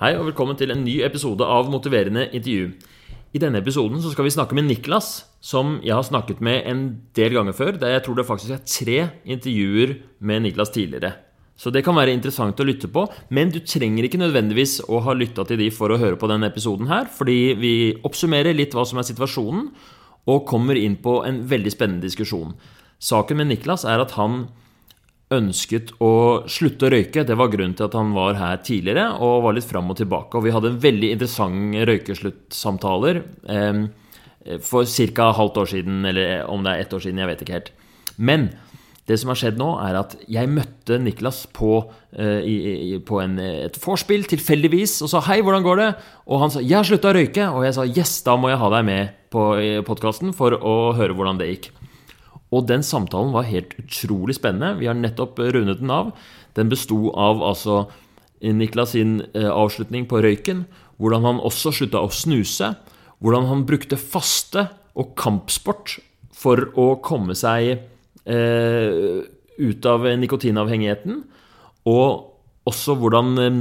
Hei og velkommen til en ny episode av Motiverende intervju. I denne episoden så skal vi snakke med Niklas, som jeg har snakket med en del ganger før. Der jeg tror det faktisk er tre intervjuer med Niklas tidligere. Så det kan være interessant å lytte på, men du trenger ikke nødvendigvis å ha lytta til de for å høre på denne episoden her, fordi vi oppsummerer litt hva som er situasjonen, og kommer inn på en veldig spennende diskusjon. Saken med Niklas er at han ønsket å slutte å røyke. Det var grunnen til at han var her tidligere og var litt fram og tilbake. Og vi hadde en veldig interessant røykesluttsamtaler eh, for ca. halvt år siden, eller om det er ett år siden, jeg vet ikke helt. Men det som har skjedd nå, er at jeg møtte Niklas på, eh, i, på en, et vorspiel tilfeldigvis og sa 'hei, hvordan går det?' Og han sa 'jeg har slutta å røyke', og jeg sa 'yes, da må jeg ha deg med på podkasten for å høre hvordan det gikk'. Og den samtalen var helt utrolig spennende. Vi har nettopp rundet den av. Den besto av altså Niklas sin eh, avslutning på røyken, hvordan han også slutta å snuse, hvordan han brukte faste og kampsport for å komme seg eh, ut av nikotinavhengigheten, og også hvordan eh,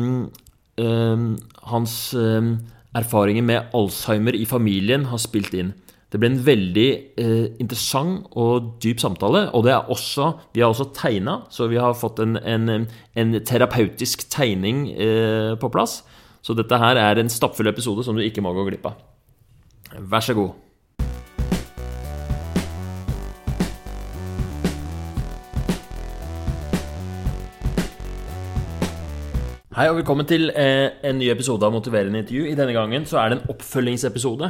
eh hans eh, erfaringer med Alzheimer i familien har spilt inn. Det ble en veldig eh, interessant og dyp samtale. Og det er også, vi har også tegna, så vi har fått en, en, en terapeutisk tegning eh, på plass. Så dette her er en stappfull episode som du ikke må gå glipp av. Vær så god. Hei og velkommen til eh, en ny episode av Motiverende intervju. I denne gangen så er det en oppfølgingsepisode.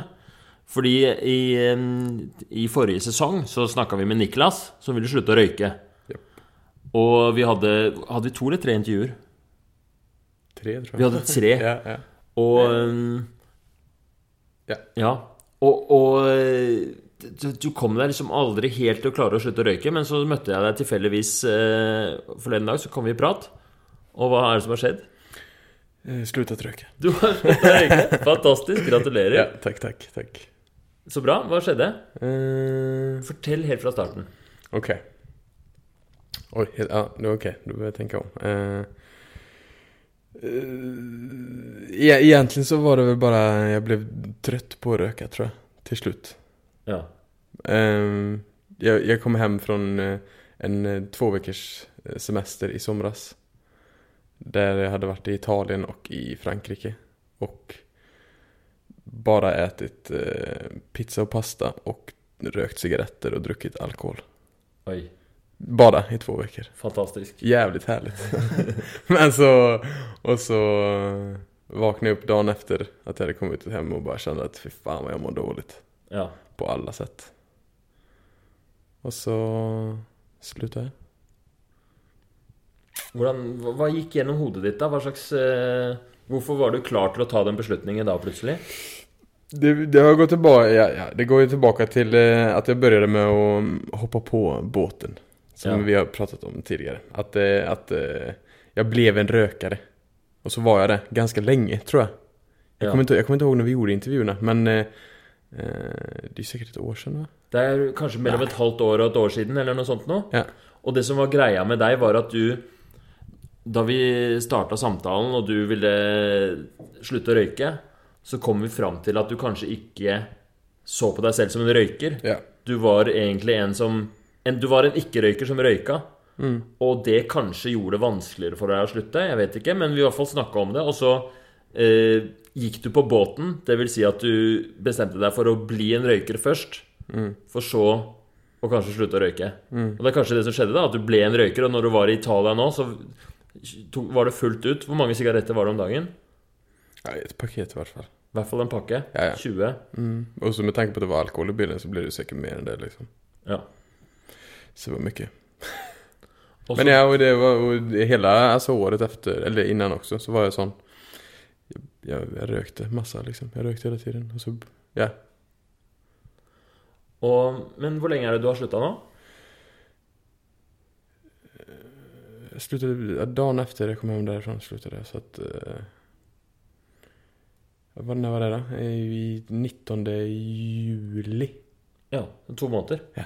Fordi i, i forrige sesong så snakka vi med Niklas, som ville slutte å røyke. Yep. Og vi hadde Hadde vi to eller tre intervjuer? Tre, tror jeg. Vi hadde tre. ja, ja. Og Ja. ja. Og, og du, du kom deg liksom aldri helt til å klare å slutte å røyke, men så møtte jeg deg tilfeldigvis eh, forleden dag, så kom vi i prat. Og hva er det som har skjedd? Eh, å røyke. Du har sluttet å røyke. Fantastisk. Gratulerer. Ja, takk, takk, takk. Så bra. Hva skjedde? Uh... Fortell helt fra starten. ok. Oi, ja, ok. Du bør tenke om. Uh... Uh, egentlig så var det vel bare Jeg ble trøtt på å røyke, tror jeg. Til slutt. Ja. Eh, jeg, jeg, kom hjem från eh, en två eh, semester i somras. Der jeg hadde vært i Italien og i Frankrike. Och bara ätit eh, pizza och pasta och rökt cigaretter och druckit alkohol. Oi. Bara i två veckor. Fantastisk. Jävligt härligt. Men så, och så eh, vaknade jag upp dagen efter att jag hade kommit hem och bara kände att fy fan vad jag mår dåligt. Ja. På alla sätt. Och så slutade jag. Hvordan, hva gikk gjennom hodet ditt, da? Hva slags eh, Hvorfor var du klar til å ta den beslutningen da, plutselig? Det, det har gått tillbaka, ja, ja, det går ju tillbaka till eh, att jag började med att hoppa på båten. Som Ja. vi har pratat om tidigare. Att, eh, att eh, jag blev en rökare. Och så var jag det ganska länge tror jag. Jag, Ja. kommer, inte, jag kommer inte ihåg när vi gjorde intervjuerna men eh, eh, det är säkert ett år sedan va? Det er kanskje mellom et halvt år og et år siden, eller noe sånt. Ja. Og det som var greia med deg, var at du Da vi starta samtalen, og du ville slutte å røyke, så kom vi fram til at du kanskje ikke så på deg selv som en røyker. Ja. Du var egentlig en som en, Du var en ikke-røyker som røyka. Og det kanskje gjorde det vanskeligere for deg å slutte. Jeg vet ikke, men vi i hvert fall snakka om det. Og så eh, gikk du på båten. Det vil si at du bestemte deg for å bli en røyker først. For så å kanskje slutte å røyke. Og det er kanskje det som skjedde, da. At du ble en røyker. Og når du var i Italia nå, så var det fullt ut. Hvor mange sigaretter var det om dagen? ja, et paket i hvert fall. I hvert fall en pakke. Ja, ja. 20. Mm. Og så med tanke på at det var alkohol i bilen, så blir det sikkert mer enn det liksom. Ja. Så det var mye. Men ja, og det var og det, altså, året efter, eller innan også, så var jeg sånn Jeg, jeg, jag rökte massa liksom. Jeg røkte hele tiden. Og så, ja. og, men hvor lenge er det du har slutta nå? Jeg sluttet dagen efter jeg kom hjem derfra, sluttet jeg, Så at Eh, när var det da? I 19 juli. Ja, to måneder. Ja.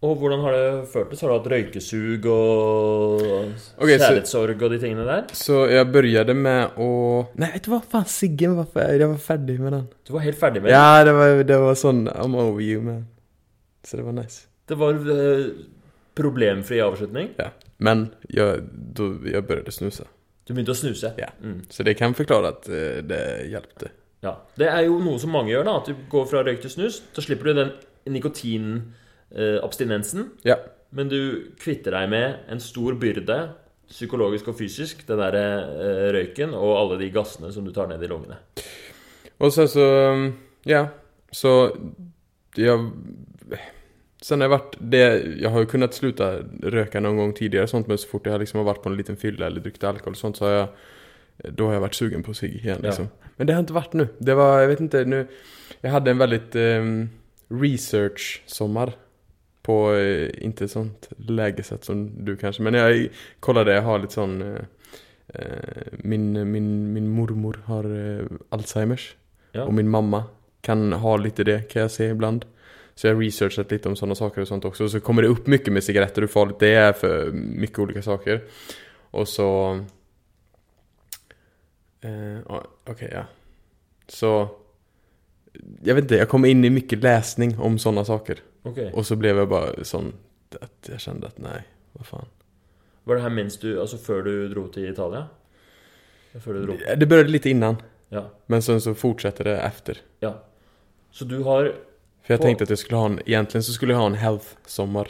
Og hvordan har det føltes? Har du hatt røykesug og Ok, så- kjærlighetssorg og de tingene der? Så jeg begynte med å Nei, vet du hva? Faen, Siggen var ferdig. Jeg var ferdig med den. Du var helt ferdig med den? Ja, det var, det var sånn I'm over you, man. Så det var nice. Det var uh, problemfri avslutning? Ja. Men jeg, då, jeg begynte snuse. Du begynte å snuse? Ja. Mm. Så det kan forklare at eh, det hjelpte. ja. Det er jo noe som mange gjør, da. At du går fra røyk til snus. Så slipper du den nikotinabstinensen. Ja. Men du kvitter deg med en stor byrde, psykologisk og fysisk, den derre eh, røyken og alle de gassene som du tar ned i lungene. Og så, så, ja. Så jeg Sen har jeg varit det, jag har ju kunnet sluta röka noen gang tidligere, sånt, men så fort jeg har varit på en liten fylle eller druckit alkohol, sånt, så har jeg då har jag vært sugen på cigg igen liksom. Ja. Liksom. Men det har ikke vært nu. Det var, jag vet inte, nu, Jeg hadde en veldig um, research-sommar På eh, ikke sånt lägesätt som du kanskje, men jeg kollade, jag har lite sån eh, eh, min, min, min mormor har Alzheimers. Ja. Och min mamma kan ha lite det kan jag se ibland. Så jag har researchat lite om sådana saker och sånt också. Så kommer det upp mycket med cigaretter hur farligt det är för mycket olika saker. Och så... Eh, ja, okay, ja. Så... Jag vet inte, jag kom in i mycket läsning om sådana saker. Ok. Och så blev jag bara sån att jag kände att nej, vad fan. Var det her minst du Altså før du dro til Italia? Før du dro Det började lite innan, Ja. men sen så fortsätter det efter. ja. Så du har För jag På- tänkte att jag skulle ha en, egentligen så skulle jag ha en health-sommar.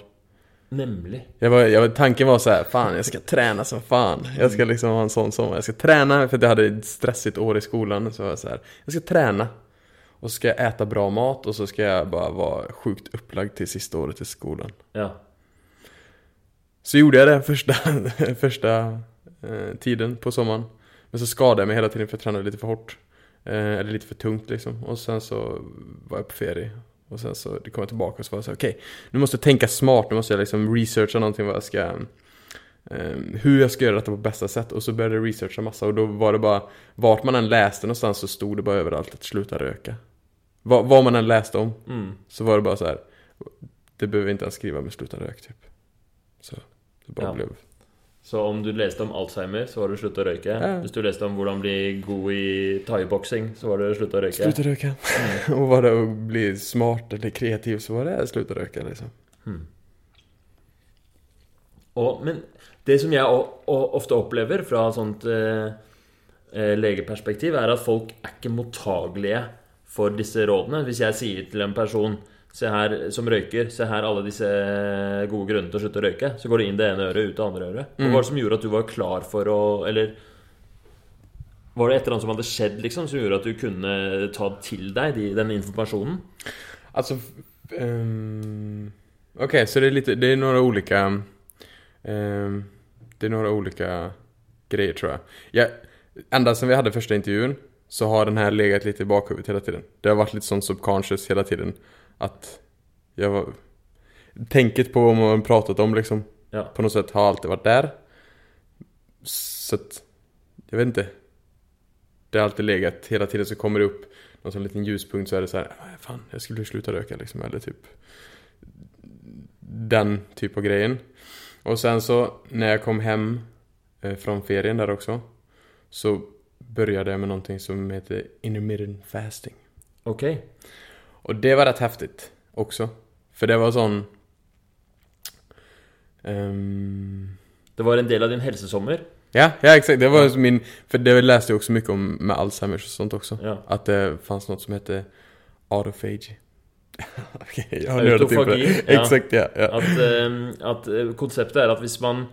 Nemlig. Jag var, jag, tanken var så här, fan jag ska träna som fan. Jag ska liksom ha en sån sommar. Jag ska träna, för jeg jag hade ett stressigt år i skolan. Så var jag så här, jag ska träna. Och så ska jag äta bra mat och så ska jag bara vara sjukt upplagd till sista året i skolan. Ja. Så gjorde jag det första, första eh, tiden på sommaren. Men så skadade jag mig hela tiden för jag tränade lite för hårt. Eh, eller lite för tungt liksom. Och sen så var jag på ferie. Och sen så det kom jag tillbaka och så var jag så okej, okay, nu måste jag tänka smart, nu måste jag liksom researcha någonting vad jag ska eh, hur jag ska göra detta på bästa sätt och så började jag researcha massa och då var det bara Vart man än läste någonstans så stod det bara överallt att sluta röka Vad, vad man än läste om Mm. så var det bara så här. Det behöver inte ens skriva med sluta rök typ Så det bara Ja. blev Så om du leste om Alzheimer, så var det slutt å røyke. Ja. Hvis du leste om hvordan bli god i thaiboksing, så var det slutt å røyke. Slutt å røyke. og var det å bli smart eller kreativ så var det slutt å røyke, liksom. Og, men det som jeg ofte opplever fra sånt eh, eh, legeperspektiv, er at folk er ikke mottagelige for disse rådene. Hvis jeg sier til en person Se her, som røyker, se her alle disse gode grunnene til å slutte å røyke. Så går det inn det ene øret, ut det andre øret. Hva var det som gjorde at du var klar for å Eller var det et eller annet som hadde skjedd liksom som gjorde at du kunne ta til deg de, den informasjonen? Altså um, Ok, så det er litt det er noen ulike um, Det er noen ulike greier, tror jeg Enda ända sedan vi hadde første intervjuen, så har den her ligget litt i bakhodet hele tiden. Det har vært litt sånn subconscious hele tiden. Att jag var... Tänket på vad man pratat om liksom. Ja. På något sätt har alltid varit där. Så att, jag vet inte. Det har alltid legat, hela tiden så kommer det upp någon sån liten ljuspunkt så är det så här, "Ah, fan jag skulle sluta röka liksom. Eller typ den typ av grejen. Och sen så när jag kom hem eh, från ferien där också. Så började jag med någonting som heter intermittent fasting. Ok. Och det var rätt häftigt också. För det var sånn um... Det var en del av din helsesommer. ja, ja exakt. Det var min... För det läste jag också mycket om med Alzheimers och sånt också. Ja. Att det fanns något som hette autophagy. okay, jag har Autofagi, det. ja. Exakt, ja. ja. At, eh, at eh, konseptet er at hvis man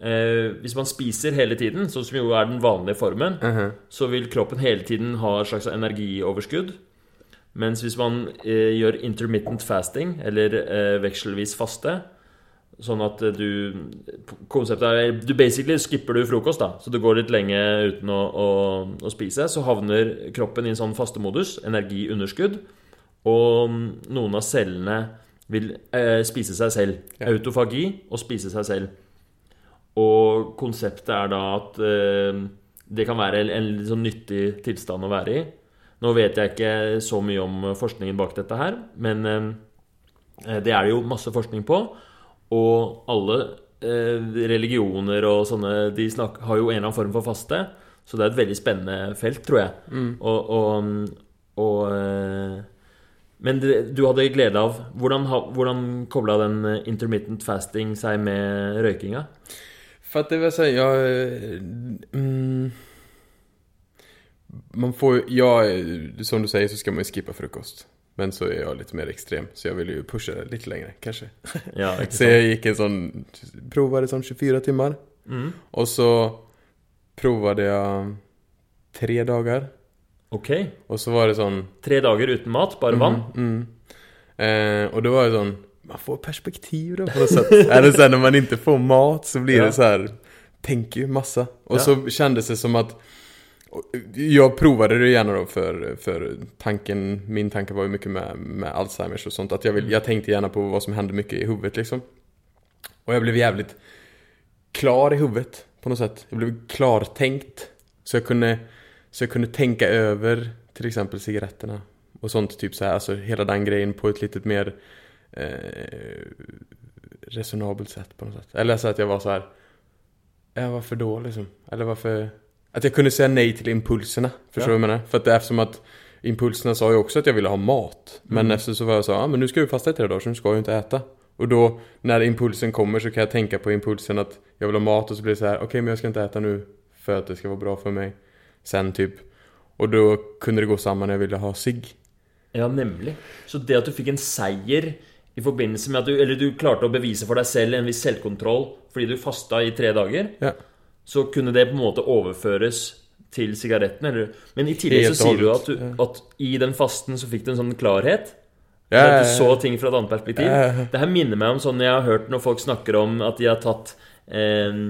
uh, Hvis man spiser hele tiden, sånn som jo er den vanlige formen, -huh. så vil kroppen hele tiden ha et slags energioverskudd. Mens hvis man eh, gjør intermittent fasting, eller eh, vekselvis faste, sånn at eh, du Konseptet er Du basically skipper du frokost, da, så du går litt lenge uten å, å, å spise. Så havner kroppen i en sånn fastemodus, energiunderskudd, og noen av cellene vil eh, spise seg selv. Autofagi og spise seg selv. Og konseptet er da at eh, det kan være en, en litt sånn nyttig tilstand å være i. Nå vet jeg ikke så mye om forskningen bak dette her, men eh, Eh, Det er det jo masse forskning på. Og alle eh, religioner og sånne De snakker, har jo en eller annen form for faste. Så det er et veldig spennende felt, tror jeg. Og, og, og eh, Men det, du hadde glede av Hvordan, hvordan kobla den intermittent fasting seg med røykinga? För att det vill säga, jag... eh, Mm, man får ja, som du säger så ska man ju skippa frukost. Men så är jag lite mer extrem, så jag ville ju pusha det lite längre kanske. Ja, Så jag gikk gick en sån, provade sånn 24 timmar. Mm. Och så provade jag tre dagar. Ok. Och så var det sån... Tre dager uten mat, bare vann? Mm, mm. Eh, och då var det sån, man får perspektiv då på något sätt. Eller sånn, när man inte får mat så blir Ja. det så här, tänker ju massa. Och Ja. så kändes det som att och jag provade det gärna då för, för tanken, min tanke var ju mycket med, med Alzheimers och sånt. Att jag, vill, jag tänkte gärna på vad som hände mycket i huvudet liksom. Och jag blev jävligt klar i huvudet på något sätt. Jag blev klartänkt. Så jag kunde, så jag kunde tänka över till exempel cigaretterna och sånt typ så här, alltså hela den grejen på ett lite mer eh, resonabelt sätt på något sätt. Eller så att jag var så här, ja varför då liksom? Eller varför? Att jag kunde säga nej till impulserna, förstår Ja. du vad jag menar? För att det er eftersom att impulserna sa ju också att jag ville ha mat. Men Mm. så var jag så, ja men nu ska jo fasta i tre dagar så nu ska jag ju inte äta. Och då, när impulsen kommer så kan jag tänka på impulsen att jag vill ha mat och så blir det så här, okej men jag ska inte äta nu för att det ska vara bra för mig. Sen typ. Och då kunde det gå samman när jag ville ha sig. Ja, nemlig. Så det at du fikk en seier i forbindelse med at du Eller du klarte å bevise for deg selv en viss selvkontroll fordi du fasta i tre dager, Ja. Så kunne det på en måte overføres til sigaretten. Eller, men i tillegg så sier du at, du at i den fasten så fikk du en sånn klarhet. Ja, at du så ting fra et annet perspektiv. Ja. Det her minner meg om sånn jeg har hørt når folk snakker om at de har tatt eh,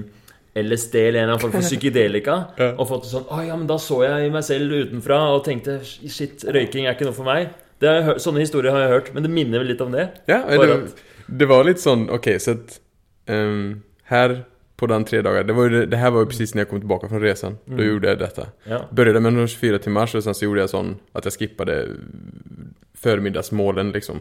LSD eller en eller annen form for psykedelika Ja. og fått sånn Å ja, men da så jeg meg selv utenfra og tenkte Shit, røyking er ikke noe for meg. Det har sånne historier har jeg hørt, men det minner vel litt om det. Ja, det, det var litt sånn Ok, så ehm, här på den tre dagar, det, var ju, det- här var ju precis när jag kom tillbaka från resan. Då Mm. gjorde jag detta. Ja. Började med några 24 timmar och sen så gjorde jag sån att jag skippade förmiddagsmålen liksom.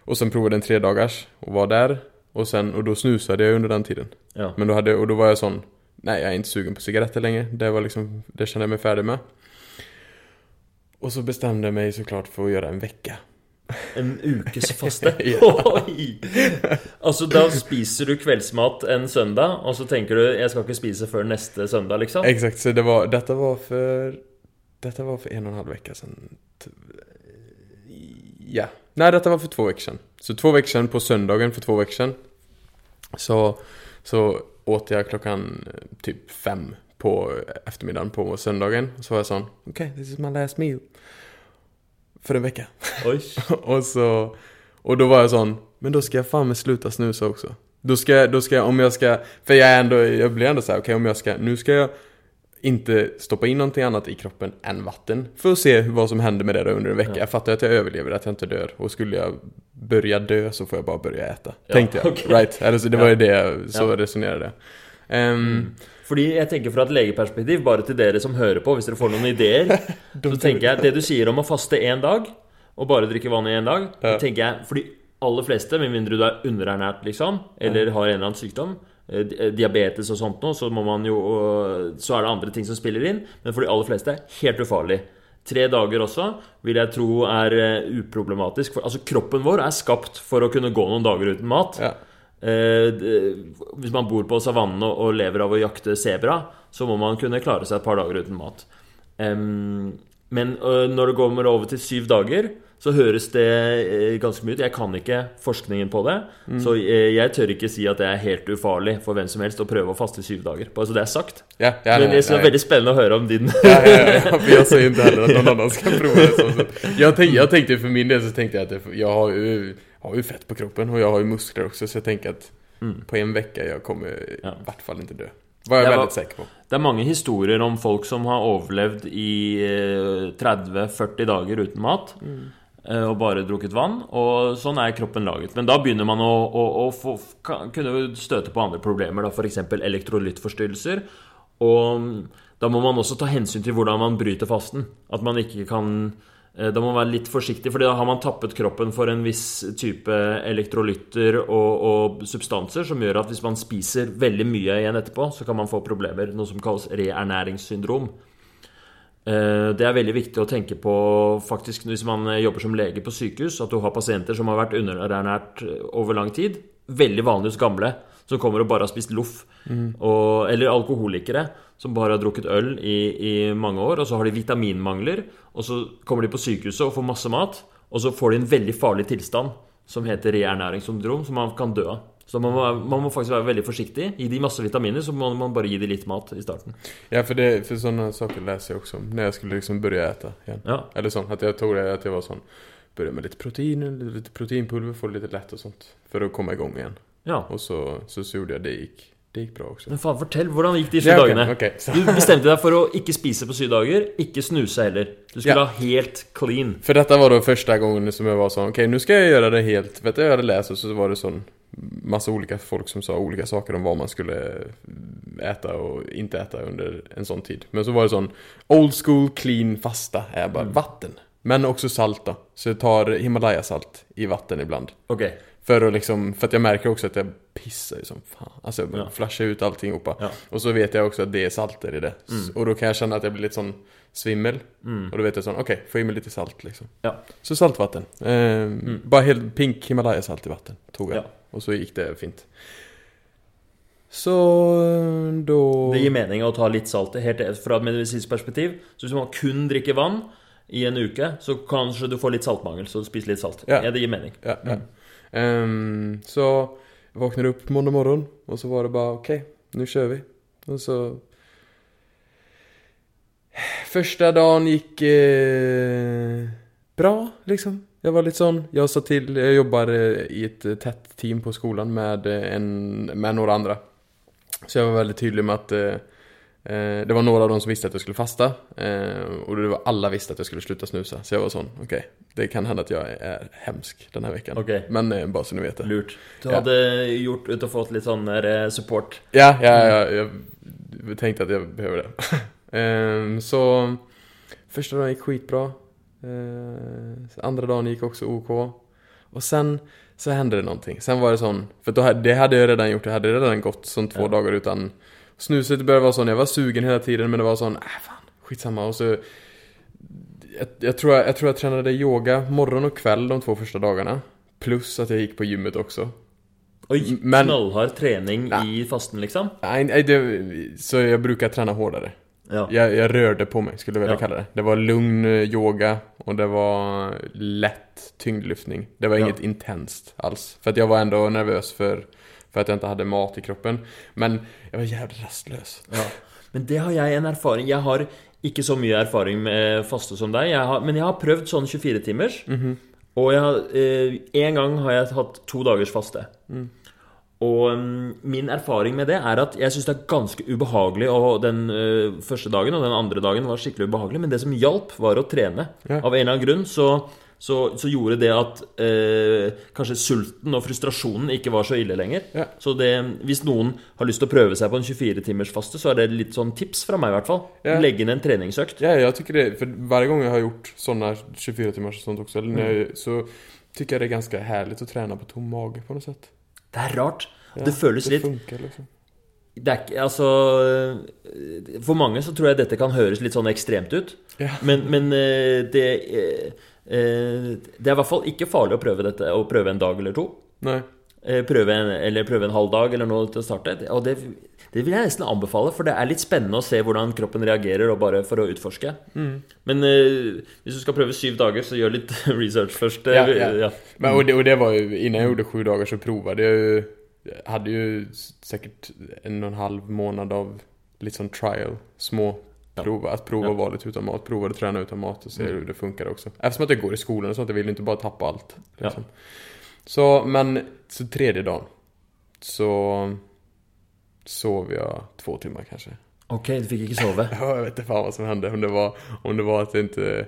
Och sen provade en tre dagars och var där. Och sen, och då snusade jag under den tiden. ja. Men då hade, och då var jag sån, nej jag är inte sugen på cigaretter längre. Det var liksom, det kände jag mig färdig med. Och så bestämde jag mig såklart för att göra en vecka. En ukes faste. Oi! Altså, da spiser du kveldsmat en søndag, og så tenker du 'jeg skal ikke spise før neste søndag', liksom? Exakt, så det var, dette var for Dette var for en og en halv uke siden. Ja, Nei, dette var for två uker siden. Så två uker siden på søndagen for två uker siden Så, så åt jeg klockan eh, typ fem på eftermiddagen på søndagen. Så var jeg sånn OK, this is my last meal För en vecka. Och så Och då var jag sån Men då ska jag fan med sluta snusa också. Då ska jag, då ska jag, om jag ska För jag är ändå, jag blir ändå så här, okej om jag ska Nu ska jag inte stoppa in någonting annat i kroppen än vatten För att se vad som händer med det under en vecka. Ja. Jag fattar att jag överlever, att jag inte dör. Och skulle jag börja dö så får jag bara börja äta Ja, Tänkte jag, Okay. right? Alltså, det var ju det, så Ja. resonerade jag. Ehm, Fordi jeg tenker fra et legeperspektiv, bare til dere som hører på, hvis dere får noen ideer, så tenker jeg det du sier om å faste én dag, og bare drikke vann i én dag, det tenker jeg For de aller fleste, med mindre du er underernært, liksom, eller har en eller annen sykdom, eh, eh, diabetes og sånt noe, så må man jo Så er det andre ting som spiller inn, men for de aller fleste helt ufarlig. Tre dager også vil jeg tro er eh, uproblematisk. For, altså Kroppen vår er skapt for å kunne gå noen dager uten mat. ja. Eh, hvis man bor på savannen og, lever av å jakte sebra, så må man kunne klare seg et par dager uten mat. Men øh, når det kommer over til syv dager, så høres det eh, ganske mye ut. Jeg kan ikke forskningen på det, så eh, jeg tør ikke si at det er helt ufarlig for hvem som helst å prøve å faste i syv dager. Bare så det er sagt. Ja, ja, Men nej, det er veldig spennende å høre om din ja, ja, ja, jag säger inte heller at noen annen skal prøve det så. så. Jag, tänk, jag tänkte min del så tenkte jeg at jeg har ju, har ju fett på kroppen och jag har ju muskler också så jag tänker att Mm. på en vecka jag kommer Ja. i vart fall inte dö. Var jag Det var- väldigt säker på. Det er mange historier om folk som har overlevd i eh, 30-40 dager uten mat. Mm. Og bare drukket vann. Og sånn er kroppen laget. Men da begynner man å, å, å få, kunne støte på andre problemer, f.eks. elektrolyttforstyrrelser. Og da må man også ta hensyn til hvordan man bryter fasten. At man ikke kan Eh, Da må man være litt forsiktig, for da har man tappet kroppen for en viss type elektrolytter og, og substanser som gjør at hvis man spiser veldig mye igjen etterpå, så kan man få problemer, noe som kalles reernæringssyndrom. Eh, Det er veldig viktig å tenke på faktisk hvis man jobber som lege på sykehus, at du har pasienter som har vært underernært over lang tid. Veldig vanlig hos gamle som kommer og bare har spist loff. Og, eller alkoholikere som bare har drukket øl i, i mange år, og så har de vitaminmangler. Og så kommer de på sykehuset og får masse mat, og så får de en veldig farlig tilstand som heter reernæringssyndrom, som man kan dø av. Så man må, man må faktisk være veldig forsiktig. Gi de masse vitaminer, så må man bare gi de litt mat i starten. Ja, for, det, for sånne saker leser jeg også om. når jeg skulle liksom begynne å spise igjen. Ja, Eller sånn, at jeg tok det, at jeg var sånn Börja med litt protein, litt proteinpulver, få det litt lett og sånt. å komme i gang igjen. ja. Og så, så, gjorde jeg det, gick, det gikk bra også. Men faen, fortell, hvordan gikk de sju Ja, okay, dagene? Okay, Du bestemte deg for å ikke spise på syv dager, ikke snuse heller. Du skulle Ja. ha helt clean. For dette var da første gangen som jeg var sånn Ok, nå skal jeg gjøre det helt, vet du jeg hadde lest, og så var det sånn masse ulike folk som sa ulike saker om hva man skulle äta og ikke äta under en sånn tid. Men så var det sånn old school clean fasta Jeg bare mm. vatten. Men også salt da. Så jeg tar Himalaya-salt i vatten ibland. Ok. För att liksom, för att jag märker också att jag pissar ju som fan. Alltså jag Ja. flashar ut allting. Ja. Och så vet jag också att det är salter i det. Mm. Och då kan jag känna att jag blir lite sån svimmel. Mm. Och då vet jag sån, okej, få i mig lite salt liksom. Ja. Så saltvatten. Eh, Bara helt pink Himalaya-salt i vatten tog jag. Ja. Och så gick det fint. Så då... Det gir mening å ta litt salt helt fra et medisinsk perspektiv. Så hvis man kun drikker vann i en uke, så kanskje du får litt saltmangel. Så spis litt salt. Ja. Ja, det gir mening. Ja, ja. Ehm, så jeg vaknade upp måndag morgon och så var det bara okej, nu kör vi. Och så... Första dagen gick eh, bra liksom. Jag var lite sån, jag sa till, jag jobbar eh, i ett tett tätt team på skolan med, eh, en, med några andra. Så jag var väldigt tydlig med eh, eh, det var några av dem som visste att jag skulle fasta. og och det var alla visste att jag skulle sluta snusa. Så jag var sånn, okej, det kan hända att jag är hemsk denne här veckan. Okej. Men bare bara så ni vet det. Lurt. Du Ja. hadde gjort ut og fått litt sånn eh, support. Ja, ja, ja, jeg tenkte at jeg behøver det. Ehm, så første dagen gikk skitbra. Andre dagen gikk også OK. Og sen så hendte det noe. Sen var det sånn, for det hadde jeg redan gjort, det hadde redan gått sånn to Ja. dager utan snuset började vara sån, jag var sugen hela tiden men det var sån, äh fan, skitsamma. Och så jag, jag, tror jag, jag tror jag tränade yoga morgon och kväll de två första dagarna. Plus att jag gick på gymmet också. Oj, Men- knallhard trening Ja. i fasten, liksom? Nej, nej, det, så jag brukar träna hårdare. Ja. Jag, jag rörde på mig, skulle jag vilja Ja. kalla det. Det var lugn eh, yoga och det var lätt tyngdlyftning. Det var Ja. inget intenst alls. För att jag var ändå nervös för, för att jag inte hade mat i kroppen. Men jag var jävligt rastlös. Ja. Men det har jeg en erfaring Jeg har ikke så mye erfaring med faste som deg, jeg har, men jeg har prøvd sånn 24-timers. Og jeg har, eh, en gang har jeg hatt to dagers faste. Og mm, min erfaring med det er at jeg syns det er ganske ubehagelig. Og den eh, første dagen og den andre dagen var skikkelig ubehagelig. Men det som hjalp, var å trene. Ja. Av en eller annen grunn så, så, så gjorde det at eh, kanskje sulten og frustrasjonen ikke var så ille lenger. Ja. Så det, hvis noen har lyst til å prøve seg på en 24-timers faste, så er det litt sånn tips fra meg, i hvert fall. Ja. Legge inn en treningsøkt. Ja, jeg tykker det. for hver gang jeg har gjort sånne 24-timers sånt også, eller när så tykker jeg det er ganske herlig å trene på tom mage på noe sett. Det er rart. Ja, det føles det litt funker, liksom. det er ikke, altså, eh, For mange så tror jeg dette kan høres litt sånn ekstremt ut. Men, men eh, det eh, Det er i hvert fall ikke farlig å prøve dette Å prøve en dag eller to. Nej. Eh, Prøve en, eller prøve en halv dag eller noe til å starte. Og det, det vil jeg nesten anbefale, for det er litt spennende å se hvordan kroppen reagerer, og bare for å utforske. Men uh, hvis du skal prøve syv dager, så gjør litt research først. Ja, Ja, ja. Mm. Men, og, det, og, det var jo innan jeg gjorde sju dager, så provade jeg jo Hadde jo sikkert en og en halv måned av litt sånn trial, små. Prova, att prova Ja. att vara lite utan mat, prova att träna utan mat och se hur det funkar också. Eftersom att jag går i skolan och sånt, jag vill inte bara tappa allt. Liksom. Så, men, så tredje dagen så sov jag två timmar kanske. Ok, du fikk ikke sove. Ja, jag vet inte fan vad som hände. Om det var, om det var att det inte...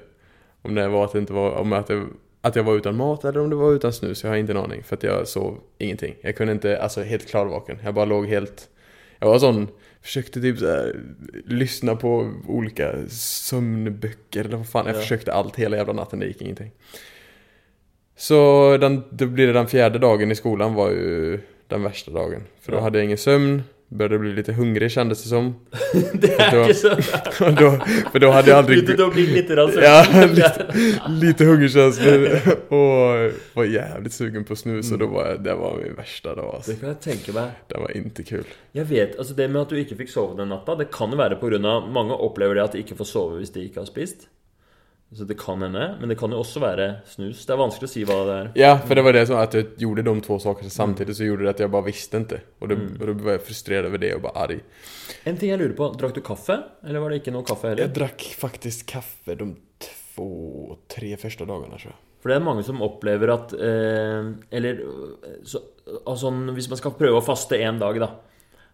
Om det var att det inte var... Om att, det, att jag var utan mat eller om det var utan snus. Jag har inte en aning. För att jag sov ingenting. Jag kunde inte... Alltså helt klarvaken. Jag bara låg helt... Jag var sån... försökte typ såhär, lyssna på olika sömnböcker eller vad fan. Jag Ja. försökte allt hela jävla natten, det gick ingenting. Så den, då blir det den fjärde dagen i skolan var ju den värsta dagen. För då Ja. hade jag ingen sömn, började bli lite hungrig kändes det som. Det er då, så då, för då hade jag aldrig... Du å bli lite rann Ja, lite, lite hungerkänslor och var jävligt sugen på snus och då var det var min värsta dag alltså. Det kan jag tänka mig. Det var inte kul. Jag vet, alltså Det med at du ikke fikk sove den natta, det kan vara på grund av Mange opplever det at de ikke får sove hvis de ikke har spist. Så det kan hende. Men det kan jo også være snus. Det er vanskelig å si hva det er. Ja, for det var det som at jeg gjorde de to sakene samtidig, så gjorde det at jeg bare visste ikke. Og da ble jeg frustrert over det og bare arg. En ting jeg lurer på, Drakk du kaffe? Eller var det ikke noe kaffe heller? Jeg drakk faktisk kaffe de to-tre første dagene, tror. For det er mange som opplever at eh, Eller så, altså, Hvis man skal prøve å faste én dag, da,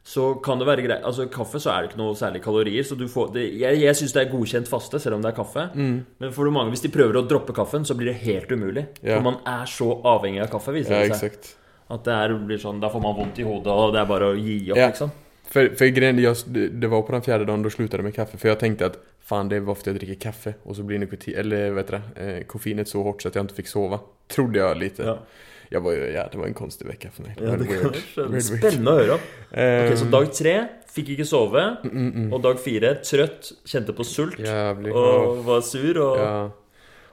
så kan det være greit Altså Kaffe så er det ikke noe særlig kalorier. Så du får det, Jeg, jeg syns det er godkjent faste, selv om det er kaffe. Men for mange, hvis de prøver å droppe kaffen, så blir det helt umulig. Ja. For man er så avhengig av kaffe, viser Ja, det seg. exakt. At det er, blir sånn Da får man vondt i hodet, og det er bare å gi opp, Ja. liksom. För, för grejen, jag, det var på den fjärde dagen då slutade med kaffe. För jag tänkte att fan det var ofte jag dricker kaffe och så blir nikotin, eller vet du det, eh, koffeinet så hårt så att jag inte fick sova. Trodde jag lite. Ja. Jag var ju, ja det var en konstig vecka för mig. Ja, det jeg. Weird, weird. Spennende å høre. Eh, Ok, Så dag tre fikk ikke sove. mm, mm. Og dag fire trøtt, kjente på sult Jävlig. og var sur. Og Ja.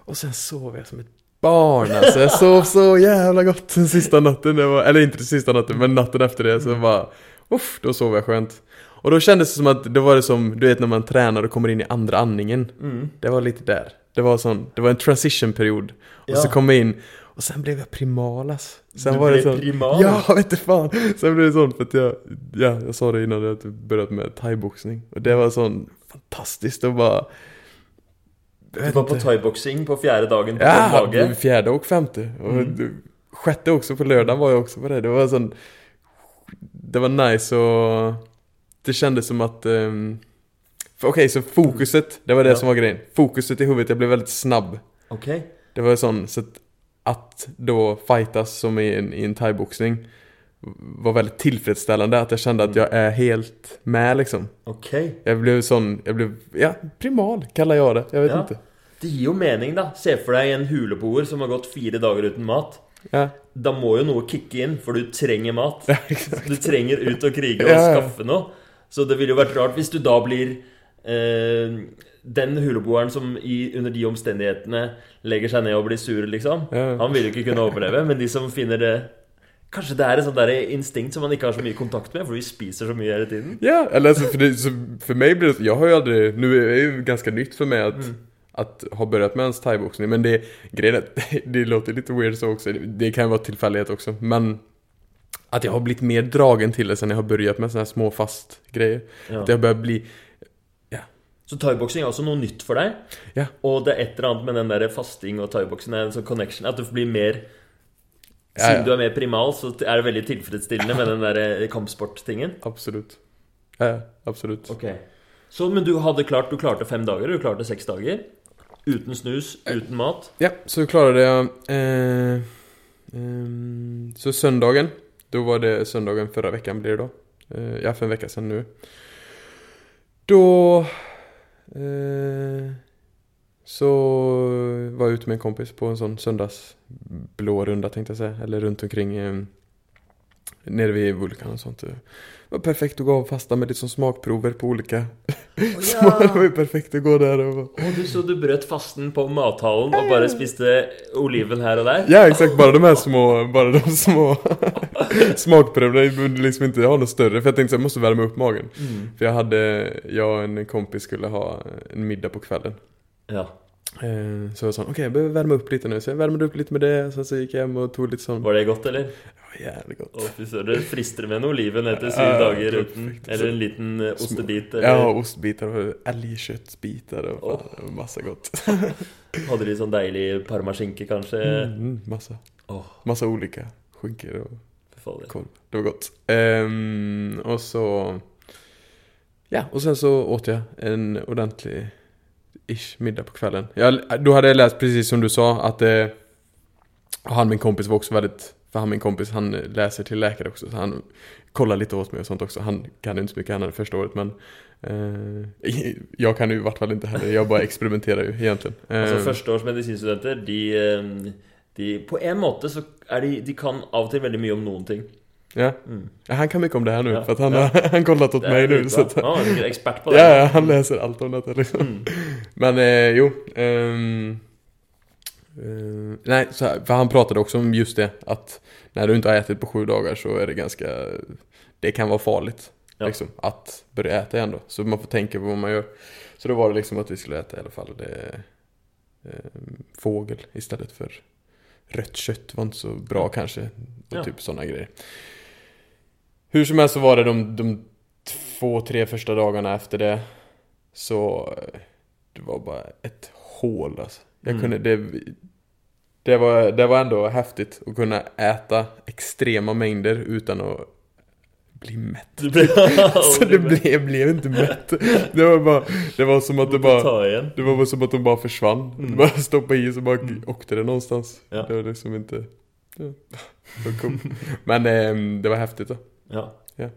Och sen sov jag som ett barn alltså. Jag sov så jävla gott den sista natten. Var, eller inte den sista natten, men natten efter det så bara... Uff, då sov jag skönt. Och då kändes det som att det var det som, du vet när man tränar och kommer in i andra andningen. Mm. Det var lite där. Det var sån, det var en transition-period. Och Ja. så kom jag in och sen blev jag primalas. Sen Du var det sån, primal? Ja, vet du fan. Sen blev det sånt för att jag, ja, jag sa det innan att jag börjat med thaiboxning. Och det var sån fantastiskt att bara... Du var på thaiboxing på fjerde dagen på Ja, mage. fjärde och femte. Och Mm. det- sjätte också på lördagen var jag också på det. Det var sån... Det var nice och... Det kändes som att... Um, för Okej, så fokuset, det var det Ja. som var grejen. Fokuset i huvudet, jag blev väldigt snabb. Ok. Det var sån, så att, att då fightas som i en, i en thaiboxning var väldigt tillfredsställande. Att jag kände att jag är helt med liksom. Ok. Jag blev sånn Jeg ble ja, primal kaller jeg det. Jeg vet Ja. ikke. Det gir jo mening, da. Se for deg en huleboer som har gått fire dager uten mat. Ja, Da må jo noe kicke inn, for du trenger mat. ja. Du trenger ut og krige og skaffe noe. Så det ville jo vært rart hvis du da blir eh, den huleboeren som i, under de omstendighetene legger seg ned og blir sur, liksom. Ja. Han vil jo ikke kunne overleve. Men de som finner det Kanskje det er et sånt instinkt som man ikke har så mye kontakt med, for vi spiser så mye hele tiden. Ja, eller altså, for, det, så för mig blir det, Jeg har jo aldri Nå er det jo ganske nytt for meg at Mm. att ha börjat med ens thaiboxning Men det, grejen är det låter litt weird så också, det, kan vara tillfällighet också Men at jeg har blitt mer dragen til det sen jeg har börjat med sånne små fast grejer Ja. Att jag börjar bli, Så thaiboksing er også noe nytt for deg. Ja. Og det er et eller annet med den der fasting og thaiboksing, en sånn connection, at du blir mer Ja, Siden du er mer primal, så er det veldig tilfredsstillende med den der eh, kampsporttingen. Absolutt. Ja, ja, absolut Ok. Så, men du hadde klart Du klarte fem dager, du klarte seks dager. Uten snus, uten mat. Ja, så klarade jag eh, eh, Så søndagen Da var det søndagen forrige veckan blir det da. eh, Ja, for en uke siden nå. Då eh, Så var jeg ute med en kompis på en sånn søndagsblårunda, tenkte jeg si. Eller rundt omkring eh, Nere vid vulkan och sånt Det var perfekt att gå och fasta med liksom smakprover på olika Å Det var ju perfekt att gå där och bara Og du, så du brøt fasten på mathallen og bare spiste oliven her og der? Ja exakt, bara de här små, bara de små smakproverna. Jag behövde liksom inte ha något större för jag tänkte att jag måste värma upp magen. Mm. För jag hade, jag och en kompis skulle ha en middag på kvällen. Ja. Eh, Så var sånn OK, jeg bør värma upp lite nu. Så jag värmde upp lite med det, sen så gikk jeg hjem og tog litt sånn Var det godt, eller? Det var jævlig godt. Å, fy søren. Det frister med en oliven etter syv Ja, dager uten Eller en liten eh, ostebit. Eller Ja, ostebiter og elgkjøttbiter det var masse godt hadde de sånn deilig parmaskinke, kanskje? Mm, massa. Åh, Massa olika skinkor och fy fader. korv. Det var godt. Um, og så... Ja, og sen så åt jeg en ordentlig ish middag på kvällen. Jag, då hade jag läst precis som du sa att eh, han min kompis var också väldigt För han min kompis, han läser till läkare också, så han kollar lite åt mig och sånt också. Han kan inte så mycket, annat första året, men eh, jag kan ju i vart fall inte heller, jag bara experimenterar ju egentligen. Eh, alltså medisinstudenter, de, eh, de På en måte så är de De kan av og til veldig mye om noen ting. Ja. Mm. Ja, Han kan mye om det her nu, Ja, for han ja. har han. Så att, Ja, han er ekspert på det. ja, han leser alt om dette, liksom. Mm. Men eh, jo. um, uh, Nei, så for han pratet også om just det. at når du ikke har spist på sju dagar så er det ganske Det kan være farlig. Liksom, begynne å spise igjen, da. Så man får tenke på hva man gjør. Så da var det liksom at vi skulle spise i alla fall det, eh, fågel istället for rødt kött. var ikke så bra kanske. Og Ja. typ sånne grejer. Hur som helst så var det de, de två, tre första dagarna efter det. Så eh, det var bara ett hål alltså. Jag Mm. kunde, det, det, var, det var ändå häftigt att kunna äta extrema mängder utan att bli mätt. Så det blev, jag blev inte mätt. Det var bara, det var som att det bara, det var bara som att de bara försvann. Mm. Bara stoppade i så bara åkte det någonstans. Ja. Det var liksom inte, ja, det. Men eh, det var häftigt då. Ja. Ja.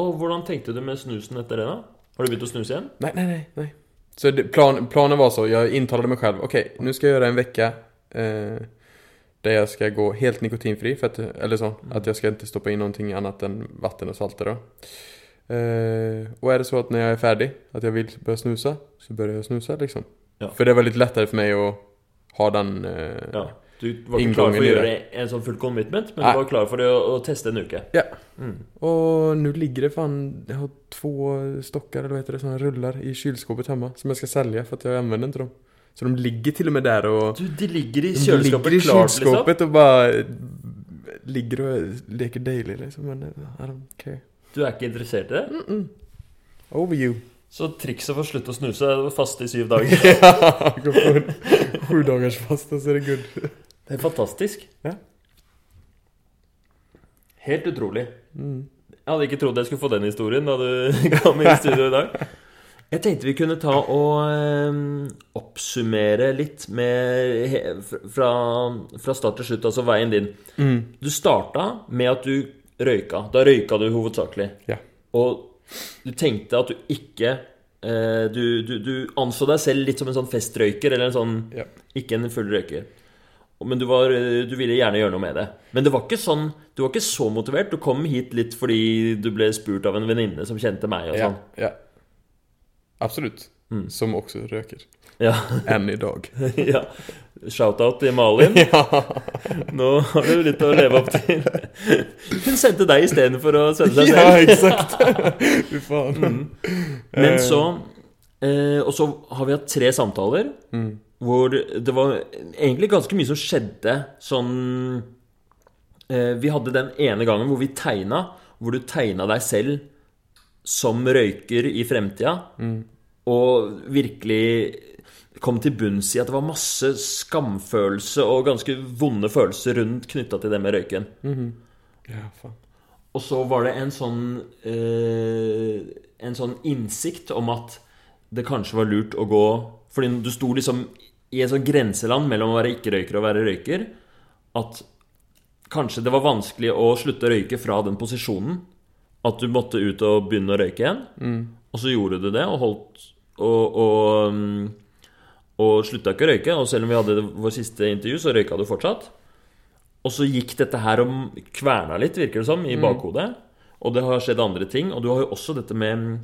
Og hvordan tenkte du med snusen etter det, da? Har du begynt å snuse igjen? Nei, nei, nei. nej. Så det, plan, planen var så, jag intalade mig själv, okej, nu ska jag göra en vecka eh, där jag ska gå helt nikotinfri, för att, eller så, att jag ska inte stoppa in någonting annat än vatten och salter då. Eh, och är det så att när jag är färdig, att jag vill börja snusa, så börjar jag snusa liksom. Ja. För det var lite lättare för mig att ha den... Eh, Ja. Du var ikke klar for å gjøre en sånn full commitment, men Nei. du var klar for å, å teste en uke. Ja. Mm. Og nå ligger det fan, Jeg har to stokker, eller hva heter det, sånne ruller i kylskåpet hjemme som jeg skal selge, for at jeg anvender ikke dem. Så de ligger til og med der og Du, de ligger i de kjøleskapet ligger i klart, liksom. kylskåpet bare bara ligger og leker deilig, liksom. Men I don't care. Du er ikke interessert i det? Mm-mm. Over you. Så trikset for å slutte å snuse er å faste i syv dager. ja, sju dagers faste, så er det good. Det er fantastisk. Ja. Helt utrolig. Mm. Jeg hadde ikke trodd jeg skulle få den historien da du kom i studio i dag. Jeg tenkte vi kunne ta og eh, oppsummere litt med fra, fra start til slutt, altså veien din. Mm. Du starta med at du røyka. Da røyka du hovedsakelig. Ja. Og du tenkte at du ikke eh, du, du, du anså deg selv litt som en sånn festrøyker, eller en sånn Ja. Ikke en full røyker. Men du, var, eh, du ville gjerne gjøre noe med det. Men det var ikke sånn Du var ikke så motivert. Du kom hit litt fordi du ble spurt av en venninne som kjente meg. og sånn ja. Absolut. Mm. Som også røker. Ja, Enn i dag. ja. Shout-out til Malin. Nå har du litt å leve opp til. Hun sendte deg istedenfor å sende seg selv. ja, eksakt. exakt. faen. Mm. Men så eh, Og så har vi hatt tre samtaler Mm. Hvor det var egentlig ganske mye som skjedde sånn eh, Vi hadde den ene gangen hvor vi tegna, hvor du tegna deg selv som røyker i fremtida, og virkelig kom til bunns i at det var masse skamfølelse og ganske vonde følelser rundt knytta til det med røyken. Ja, faen. Og så var det en sånn eh, En sånn innsikt om at det kanskje var lurt å gå Fordi du sto liksom i et sånn grenseland mellom å være ikke-røyker og være røyker. At kanskje det var vanskelig å slutte å røyke fra den posisjonen. At du måtte ut og begynne å røyke igjen. Og så gjorde du det, og holdt Og, og, mm, og slutta ikke å røyke. Og selv om vi hadde vår siste intervju, så røyka du fortsatt. Og så gikk dette her og kverna litt, virker det som, i bakhodet. Og det har skjedd andre ting. Og du har jo også dette med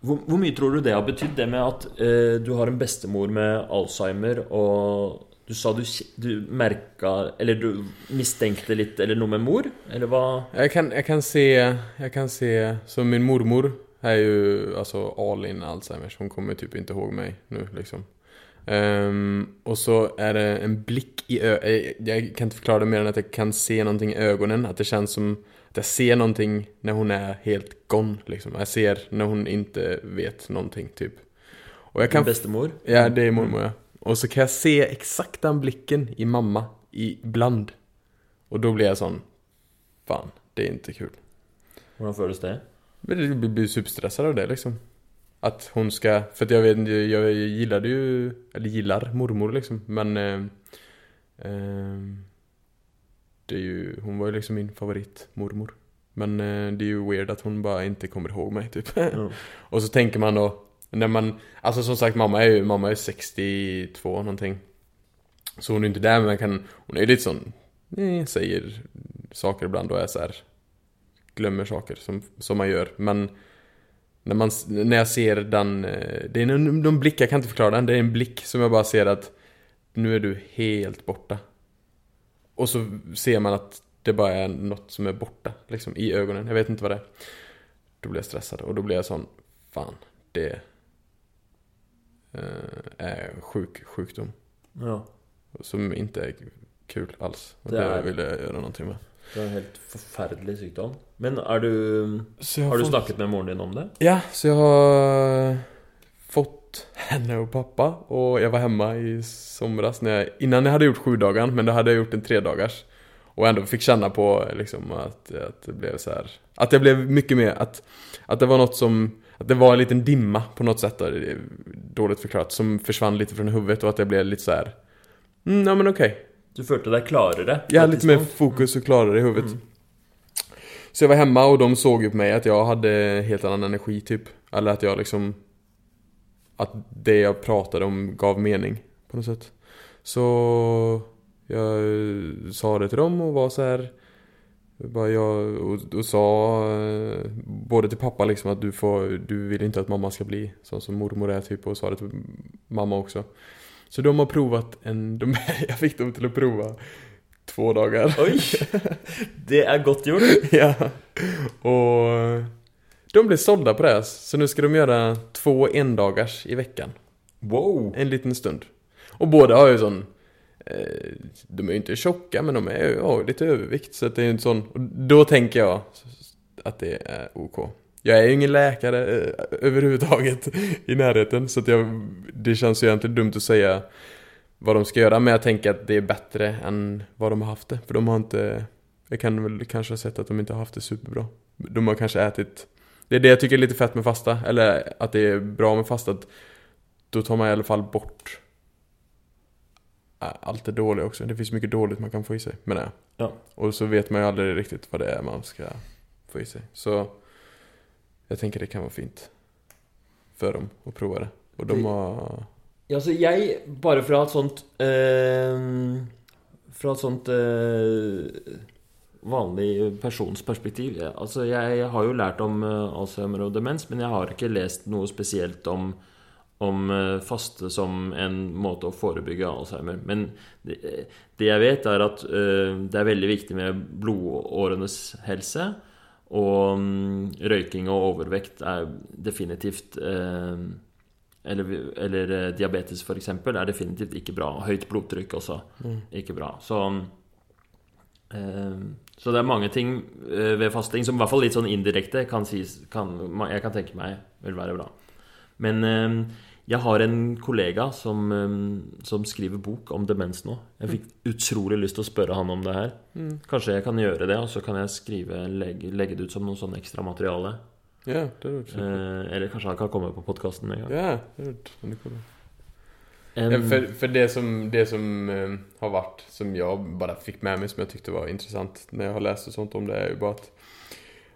Hvor, hvor mye tror du det har betydd, det med at eh, du har en bestemor med Alzheimer, og du sa du, du merka Eller du mistenkte litt, eller noe med mor? Eller hva? Jeg kan, jeg kan se, Jeg kan se, så min mormor er jo altså all in Alzheimers. Hun kommer typ ikke ihåg meg nå, liksom. Um, og så er det en blikk i ø... Jeg, jeg, kan ikke forklare det mer enn at jeg kan se noe i øynene. At det kjennes som jag ser någonting när hon är helt gone liksom. Jag ser när hon inte vet någonting typ. Och jag kan bestemor? Ja, det är mormor ja. Och så kan jag se exakt den blicken i mamma ibland. Och då blir jag sån, fan, det är inte kul. Hvordan føles det? Jeg jag blir- blir superstressad av det liksom. Att hon ska, för att jag vet inte, jag gillade ju, eller gillar mormor liksom, men eh, eh, det är ju, hon var ju liksom min favoritmormor. Men eh, det är ju weird att hon bara inte kommer ihåg mig typ. Ja. Och så tänker man då, när man, alltså som sagt mamma är ju, mamma är 62 någonting. Så hon är inte där men man kan, hon är ju lite sån, eh, säger saker ibland och är så här, glömmer saker som, som man gör. Men när, man, när jag ser den, eh, det är en, de blick, jag kan inte förklara den, det är en blick som jag bara ser att nu är du helt borta. Och så ser man att det bara är något som är borta, liksom i ögonen. Jag vet inte vad det är. Då blir jag stressad och då blir jag sån, fan, det eh, en sjuk sjukdom. ja. Som inte är kul alls. Og Det det, vil jeg gjøre noe med. Det er en helt forferdelig sykdom. Men er du har, Har du snakket med moren din om det? Ja, så jeg har henne och pappa och jag var hemma i somras när jag, innan jag hade gjort sju dagar men då hade jag gjort en tre dagars Och ändå fick känna på liksom att, att det blev så här Att jag blev mycket mer, att, att det var något som Att det var en liten dimma på något sätt där, Dåligt förklarat, som försvann lite från huvudet och att det blev lite så här. Mm, ja men okej Du følte deg klarere? hade lite mer fokus och klarare i huvudet. Mm. Så jag var hemma och de såg ju på mig att jag hade helt annan energi typ. Eller att jag liksom... Att det jag pratade om gav mening på något sätt. Så jag sa det till dem och var så här. Bara jag, och, och sa eh, både till pappa liksom att du får, du vill inte att mamma ska bli sån som mormor är typ och sa det till mamma också. Så de har provat en, de, jag fick dem till att prova två dagar. Oj! Det er godt gjort. ja. Och de blev sålda på det. Så nu ska de göra två endagars i veckan. Wow! En liten stund. Och båda har ju sån... Eh, de är ju inte tjocka men de är ju ju lite övervikt. Så det är ju inte sån... Och då tänker jag att det är OK. Jag är ju ingen läkare eh, överhuvudtaget i närheten. Så att jag, det känns ju egentligen dumt att säga vad de ska göra. Men jag tänker att det är bättre än vad de har haft det. För de har inte... Jag kan väl kanske ha sett att de inte har haft det superbra. De har kanske ätit... Det är det jag tycker är lite fett med fasta. Eller att det är bra med fasta. Att då tar man i alla fall bort äh, allt det dåliga också. Det finns mycket dåligt man kan få i sig, menar jag. Ja. Och så vet man ju aldrig riktigt vad det är man ska få i sig. Så jag tänker det kan vara fint för dem att prova det. Och de har Altså, jeg, bare fra et sånt eh, Fra et sånt eh, vanlig persons perspektiv Altså, jeg har jo lært om eh, Alzheimer og demens, men jeg har ikke lest noe spesielt om, om eh, faste som en måte å forebygge Alzheimer. Men det, det jeg vet, er at uh, det er veldig viktig med blodårenes helse. Og um, røyking og overvekt er definitivt uh, eller, eller diabetes f.eks. er definitivt ikke bra. Høyt blodtrykk også ikke bra. Så, eh, så det er mange ting eh, ved fasting som i hvert fall litt sånn indirekte kan sies kan, Jeg kan tenke meg vil være bra. Men eh, jeg har en kollega som, eh, som skriver bok om demens nå. Jeg fikk utrolig lyst til å spørre han om det her. Kanskje jeg kan gjøre det, og så kan jeg skrive, legge, legge det ut som noe sånn ekstra materiale. Ja, det er Eh, eller kanskje han kan komme på podkasten en gang. Ja, det har vært kult. För, för det som, det som uh, har varit, som jag bara fick med mig, som jag tyckte var intressant när jag har läst och sånt om det, är ju bara att,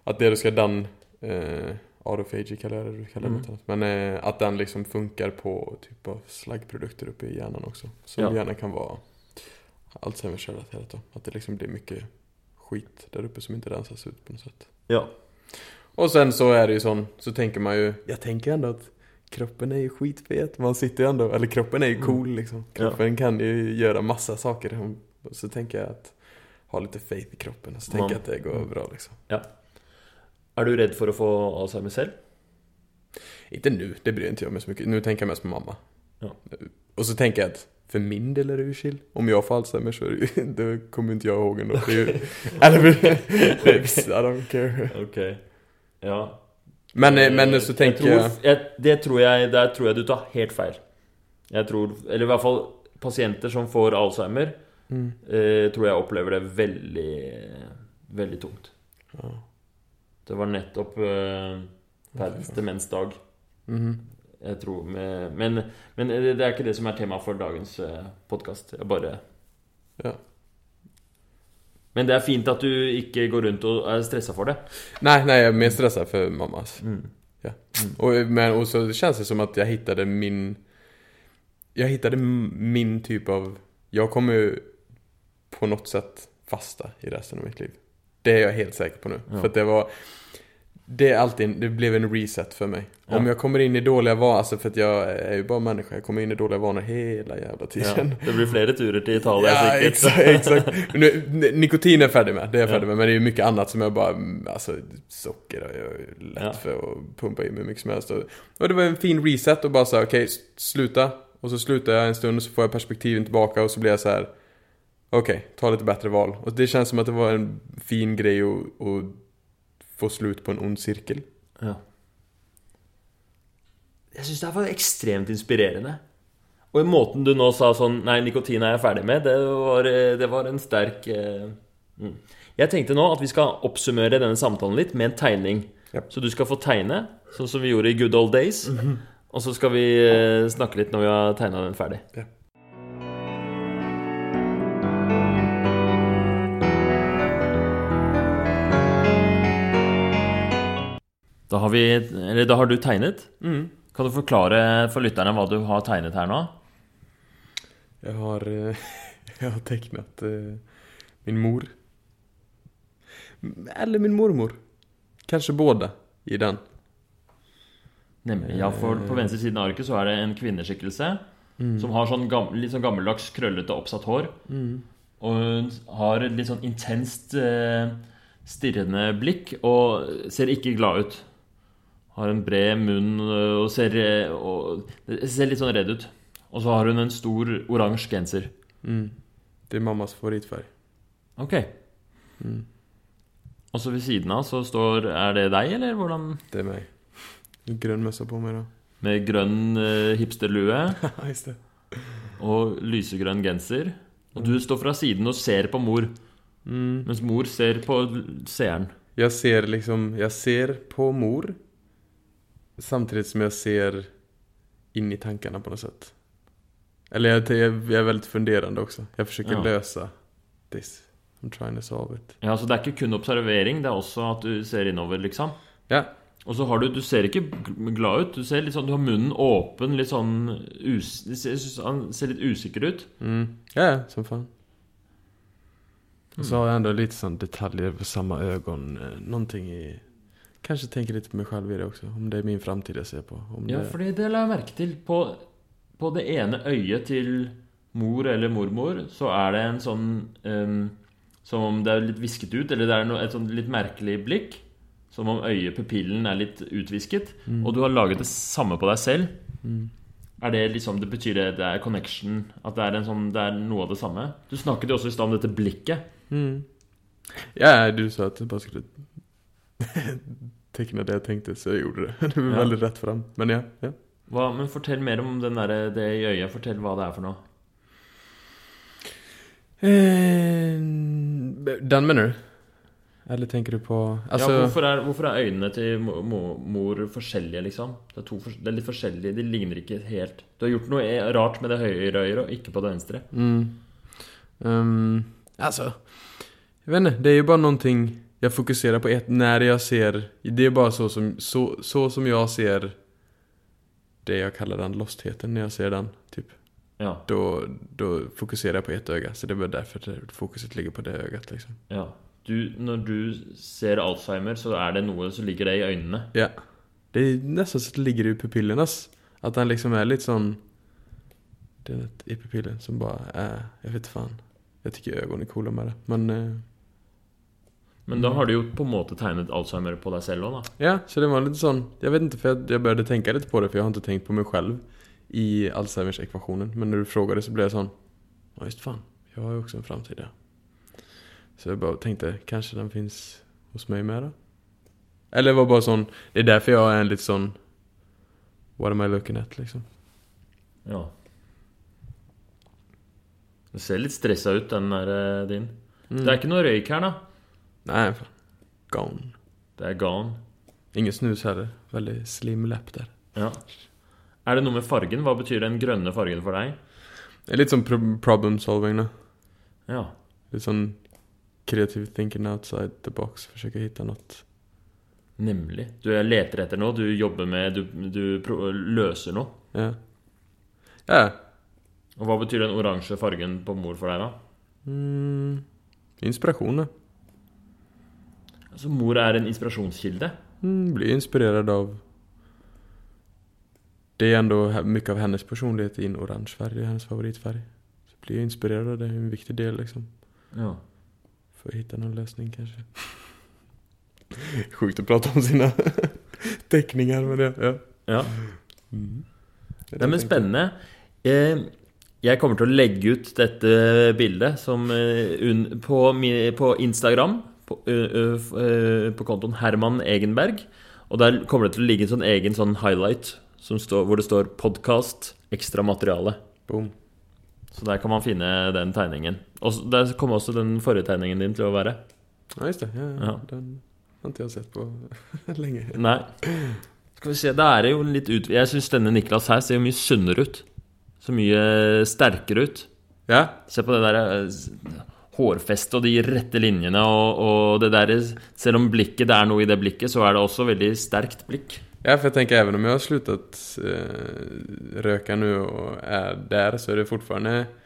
att det du ska den, uh, autophagy kallar jag det, du kallar det Mm. Men uh, att den liksom funkar på typ av slaggprodukter uppe i hjärnan också. Som Ja. gärna kan vara Alzheimers relaterat då. Att det liksom blir mycket skit där uppe som inte rensas ut på något sätt. Ja. Och sen så är det ju sån, så tänker man ju, jag tänker ändå att kroppen är ju skitfet. Man sitter ju ändå, eller kroppen är ju cool liksom. Ja. Kroppen kan ju göra massa saker. Så tänker jag att ha lite faith i kroppen så tänker jeg jag att det går bra liksom. Er du redd for å få Alzheimer selv? Inte nu, det bryr inte jag mig så mycket. Nu tänker jag mest på mamma. Ja. Och så tänker jag att för min del är det chill. Om jag får Alzheimer så det kommer inte jag ihåg är ju, I don't care. Ok. Ja. Men, hvis men så jeg tror, jeg Det tror jeg Der tror jeg du tar helt feil. Jeg tror Eller i hvert fall pasienter som får Alzheimer, Mm. eh, tror jeg opplever det veldig Veldig tungt. Ja. Det var nettopp eh, verdens demensdag. Mhm. Jeg tror med, men, men det er ikke det som er tema for dagens eh, podkast. Jeg bare Ja. Men det er fint at du ikke går rundt og er stressa for det. Nei, nei, jeg er mer stressa for mamma. Altså. Mm. Ja. Och, men, også så känns det som at jeg fant min... Jeg fant min type av... Jeg kommer jo på noe sett fasta i resten av mitt liv. Det er jeg helt sikker på nå. Ja. For det var... Det är alltid, det blev en reset för mig. Ja. Om jag kommer in i dåliga vanor, alltså för att jag är ju bara människa, jag kommer in i dåliga vanor hela jävla Ja, tiden. det blir flere turer til Italia, Ja, sikkert. exakt, exakt. Nu, nikotin är jag färdig med, det är jag Ja. färdig med. Men det är ju mycket annat som jag bara, mm, alltså socker jag ju lätt Ja. för att pumpa i mig hur mycket som helst. Och, det var en fin reset och bara så här, okej, s- sluta. Och så slutar jag en stund och så får jag perspektiven tillbaka och så blir jag så här, okej, ta lite bättre val. Och det känns som att det var en fin grej att få slut på en ond sirkel. Ja. Jeg syns det var ekstremt inspirerende. Og i måten du nå sa sånn Nei, nikotin er jeg ferdig med, det var, det var en sterk eh, mm. Jeg tenkte nå at vi skal oppsummere denne samtalen litt med en tegning. Ja. Så du skal få tegne, sånn som vi gjorde i good old days. Og så skal vi eh, snakke litt når vi har tegna den ferdig. Ja. Da har vi Eller da har du tegnet. Kan du forklare for lytterne hva du har tegnet her nå? Jeg har, eh, har tegnet eh, min mor. Eller min mormor. Kanskje både i den. Nemlig. Ja, for på venstre siden av arket så er det en kvinneskikkelse som har sånn gam, litt sånn gammeldags, krøllete, oppsatt hår. Og hun har et litt sånn intenst eh, stirrende blikk og ser ikke glad ut. Har en bred munn eh, og ser, eh, og, ser litt sånn redd ut. Og så har hun en stor oransje genser. Mm. Det er mammas favorittfarge. Ok. Og så ved siden av så står Er det deg, eller hvordan? Det er meg. Grønn møssa på meg, da. Med grønn uh, hipsterlue. Og lysegrønn genser. Og du står fra siden og ser på mor, Mm. mens mor ser på seeren. Jeg ser liksom, Jeg ser på mor. Samtidigt som jag ser in i tankarna på något sätt. Eller jag, jag är väldigt funderande också. Jag försöker Ja. lösa this. I'm trying to solve it. Ja, Så det er ikke kun observering, det er også at du ser innover, liksom. Ja, Og så har du Du ser ikke glad ut. Du ser litt sånn Du har munnen åpen, litt sånn us, ser, Han ser litt usikker ut. Mm. Ja, som fan. Och så har jag ändå lite sån detaljer på samma ögon. eh, Någonting i... Kanske tänker lite på mig själv i det också. Om det är min framtid jag ser på. Om Ja, det... fordi det la jeg merke til. På, på det ene øyet til mor eller mormor, så er det en sånn um, Som om det er litt visket ut, eller det er noe, et sånn litt merkelig blikk. Som om øyet, pupillen, er litt utvisket. Og du har laget det samme på deg selv. Er det liksom, det Betyr det det er connection? At det er, en sånn, det er noe av det samme? Du snakket jo også i stad om dette blikket. Mm. Ja, du sa at jeg bare skulle teckna det jeg tenkte, så jeg gjorde det. Det var Ja. veldig rett fram. Men ja, ja. Hva, men fortell mer om den der, det i øyet. Fortell hva det er for noe. Eh, Den mener du? Eller tenker du på... altså, ja, hvorfor, er, hvorfor er øynene til mo- mo- mor forskjellige, liksom? Det er, to, fors- det er litt forskjellige, de ligner ikke helt Du har gjort noe e- rart med det høyre øyet, og ikke på det venstre. Mm. Um, altså Jeg vet ikke. det er jo bare noen någonting jag fokuserar på ett, när jag ser, det är bara så som, så, så som jag ser det jag kallar den lostheten när jag ser den, typ. Ja. Då, då fokuserer jeg på ett øye. så det er bare derfor fokuset ligger på det øyet. liksom. ja. Du, når du ser Alzheimer, så er det noe som ligger det i øynene. Ja. Det er nesten så det ligger i pupillernas, At den liksom er litt sånn det er något i pupillen som bare er Jeg vet fan. jeg tycker øynene er coola med det, men eh, Men da har du jo på en måte tegnet Alzheimer på deg selv òg, da. Ja, så det var litt sånn Jeg vet ikke, for jeg jag började tenke litt på det for jeg har ikke tenkt på meg selv i Alzheimers ekvationen. Men når du frågade så ble jeg sånn ja just fan, Jeg har jo også en framtid ja. Så jeg bare tenkte Kanskje den fins hos meg mer, da? Eller det var bare sånn det er derfor jeg er en litt sånn what am I looking at liksom? Ja. Du ser litt stressa ut, den der din. din. Det er ikke noe røyk her, da. Nej, fan. Gone. Det er gone. Ingen snus heller, Veldig slim lepp der. Ja. Er det noe med fargen? Hva betyr den grønne fargen for deg? Det er litt sånn pro- problem solving da. Ja. Litt sånn kreativ creative thinking outside the box. Forsøke å hitte noe. Nemlig. Du leter etter noe, du jobber med Du, du pro- løser noe. Ja. Ja. Og hva betyr den oransje fargen på mor for deg, da? Mm. inspirasjon, då. Altså, mor er en inspirasjonskilde. Mm, blir inspirert av Det er ändå mye av hennes personlighet i en oransje farge, hennes favorittfarge. Så blir jeg inspirert av det, en viktig del liksom. Ja. For å finne noen løsning, kanskje. Sjukt å prate om sine tekninger med det, ja. ja. Mm. Det Nei, men spennende. Eh, jeg kommer til å legge ut dette bildet som, eh, un, på, på Instagram. På, på kontoen Herman Egenberg. Og der kommer det til å ligge en sånn egen sånn highlight som står, hvor det står 'podkast ekstra materiale'. Boom. Så der kan man finne den tegningen. Og der kom også den forrige tegningen din til å være. Ja just det, ja, ja. Ja. den har jeg jag sett på lenge. Nei. Skal vi se, da er det jo litt ut... Jeg syns denne Niklas her ser mye sunnere ut. Så mye sterkere ut. Ja, Se på det der eh, hårfestet og de rette linjene og, og det der Selv om blikket, det er noe i det blikket, så er det også veldig sterkt blikk. Ja, for jeg tenker even om jeg har sluttet uh, røyke nå og er der, så er det fortsatt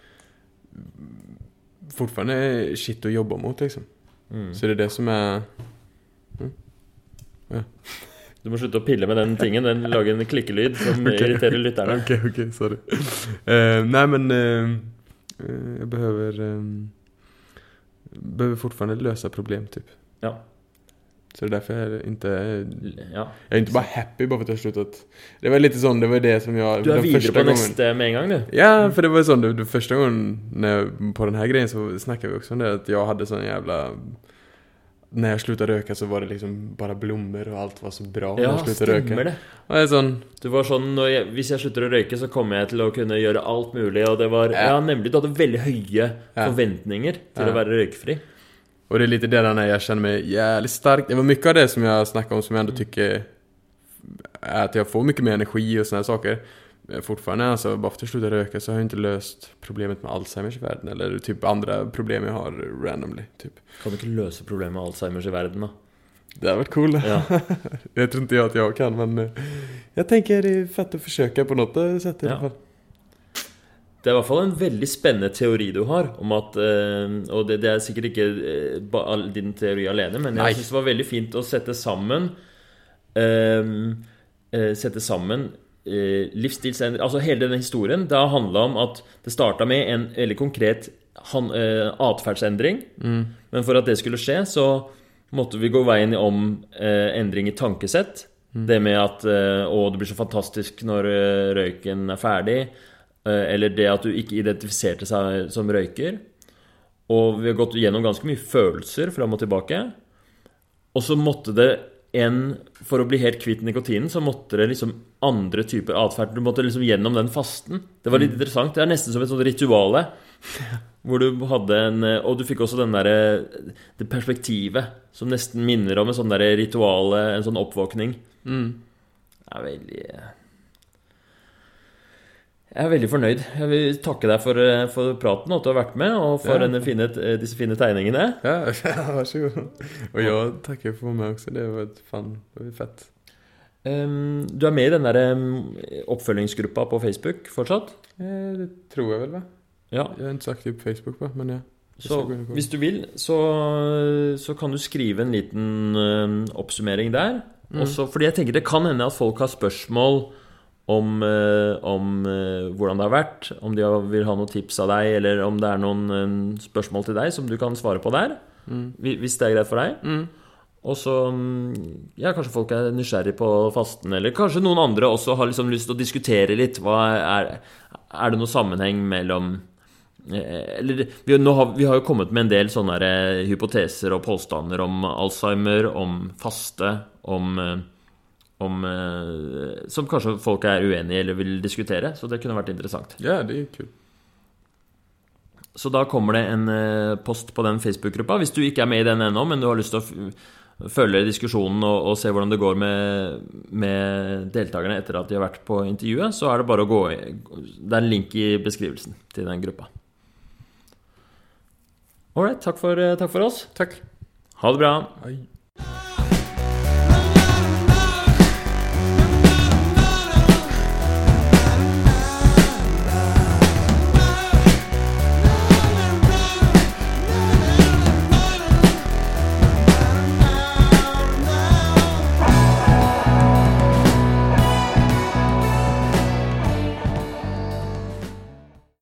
Fortsatt shit å jobbe mot liksom. Mm. Så det er det som är Du må slutte å pille med den tingen. Den lager en klikkelyd som okay. irriterer lytterne. Ok, ok, sorry. Uh, nei, men uh, eh, Jeg behøver eh, behöver fortfarande lösa problem typ. Ja. Så det är därför jag inte ja. jag är inte bara happy bara för att jag har slutat. Det var lite sånn, det var det som jag Du er videre på neste med en gang, du. Ja, för det var sånn, sån, det, det första gången när på den här grejen så snackade vi också om det att jag hade sån jävla när jag slutade röka så var det liksom bara blommor och allt var så bra när Ja, jag slutade stemmer röka. det. Och jag är sån, Du var sånn, når jeg, Hvis jeg slutter å røyke, så kommer jeg til å kunne gjøre alt mulig. Og det var, Ja. ja, nemlig, Du hadde veldig høye Ja. forventninger til Ja. å være røykfri. och det är lite det där när jag känner mig jävligt stark. Det var mycket av det som jag snackade om som jag ändå tycker är att jag får mycket mer energi och sånne saker. Men Fortfarande alltså, bara för att jag slutade röka så har jag inte löst problemet med Alzheimers i världen eller typ andra problem jag har randomly. Typ. Kan du ikke løse problemet med Alzheimers i verden, da? Det hade varit cool. Ja. jag tror inte jag att jag kan men eh, jag tänker det är fett att försöka på något eh, sätt i Ja. alla fall. Det er i hvert fall en veldig spennende teori du har om at eh, Og det, det er sikkert ikke eh, din teori alene, men jeg syns det var veldig fint å sette sammen um, eh, Sette sammen eh, livsstilsendring Altså hele denne historien. Det har handla om at det starta med en veldig konkret han- eh, atferdsendring. Men for at det skulle skje, så måtte vi gå veien om eh, endring i tankesett. Det med at eh, Å, det blir så fantastisk når eh, røyken er ferdig. Eh, eller det at du ikke identifiserte seg som røyker. Og vi har gått gjennom ganske mye følelser fram og tilbake. Og så måtte det en For å bli helt kvitt nikotinen, så måtte det liksom andre typer atferd. Du måtte liksom gjennom den fasten. Det var litt interessant. Det er nesten som et sånt rituale. Hvor du hadde en Og du fikk også den der, Det perspektivet som nesten minner om en sånn der rituale, en sånn oppvåkning. Det er veldig Jeg er veldig fornøyd. Jeg vil takke deg for, eh, for praten og at du har vært med, og for Ja. fine, eh, disse fine tegningene. Ja, varsågod. så god. Og jeg takker for meg også. Det var fan, det var fett. Um, du er med i den der um, oppfølgingsgruppa på Facebook fortsatt? Eh, det tror jeg vel, hva. Ja. Jeg er ikke så aktiv på Facebook hva, Men ja. Så hvis du vil, så, så kan du skrive en liten um, oppsummering der. Mm. Også, fordi jeg tenker det kan hende at folk har spørsmål om, eh, om eh, hvordan det har vært. Om de vil ha noen tips av deg, eller om det er noen eh, spørsmål til deg som du kan svare på der. Mm. Hvis det er greit for deg. Og så mm, Ja, kanskje folk er nysgjerrig på fasten, eller kanskje noen andre også har liksom lyst til å diskutere litt. Hva er, er det noen sammenheng mellom Eller vi, nå har, vi har jo kommet med en del sånne hypoteser og påstander om Alzheimer, om faste, om om, eh, som kanskje folk er uenig i eller vil diskutere. Så det kunne vært interessant. Ja, det er kult. Så da kommer det en eh, post på den Facebook-gruppa. Hvis du ikke er med i den ennå, men du har lyst til å følge diskusjonen og, og se hvordan det går med, med deltakerne etter at de har vært på intervjuet, så er det bare å gå i Det er en link i beskrivelsen til den gruppa. Ålreit, takk, for- takk for oss. Takk. Ha det bra. Aj.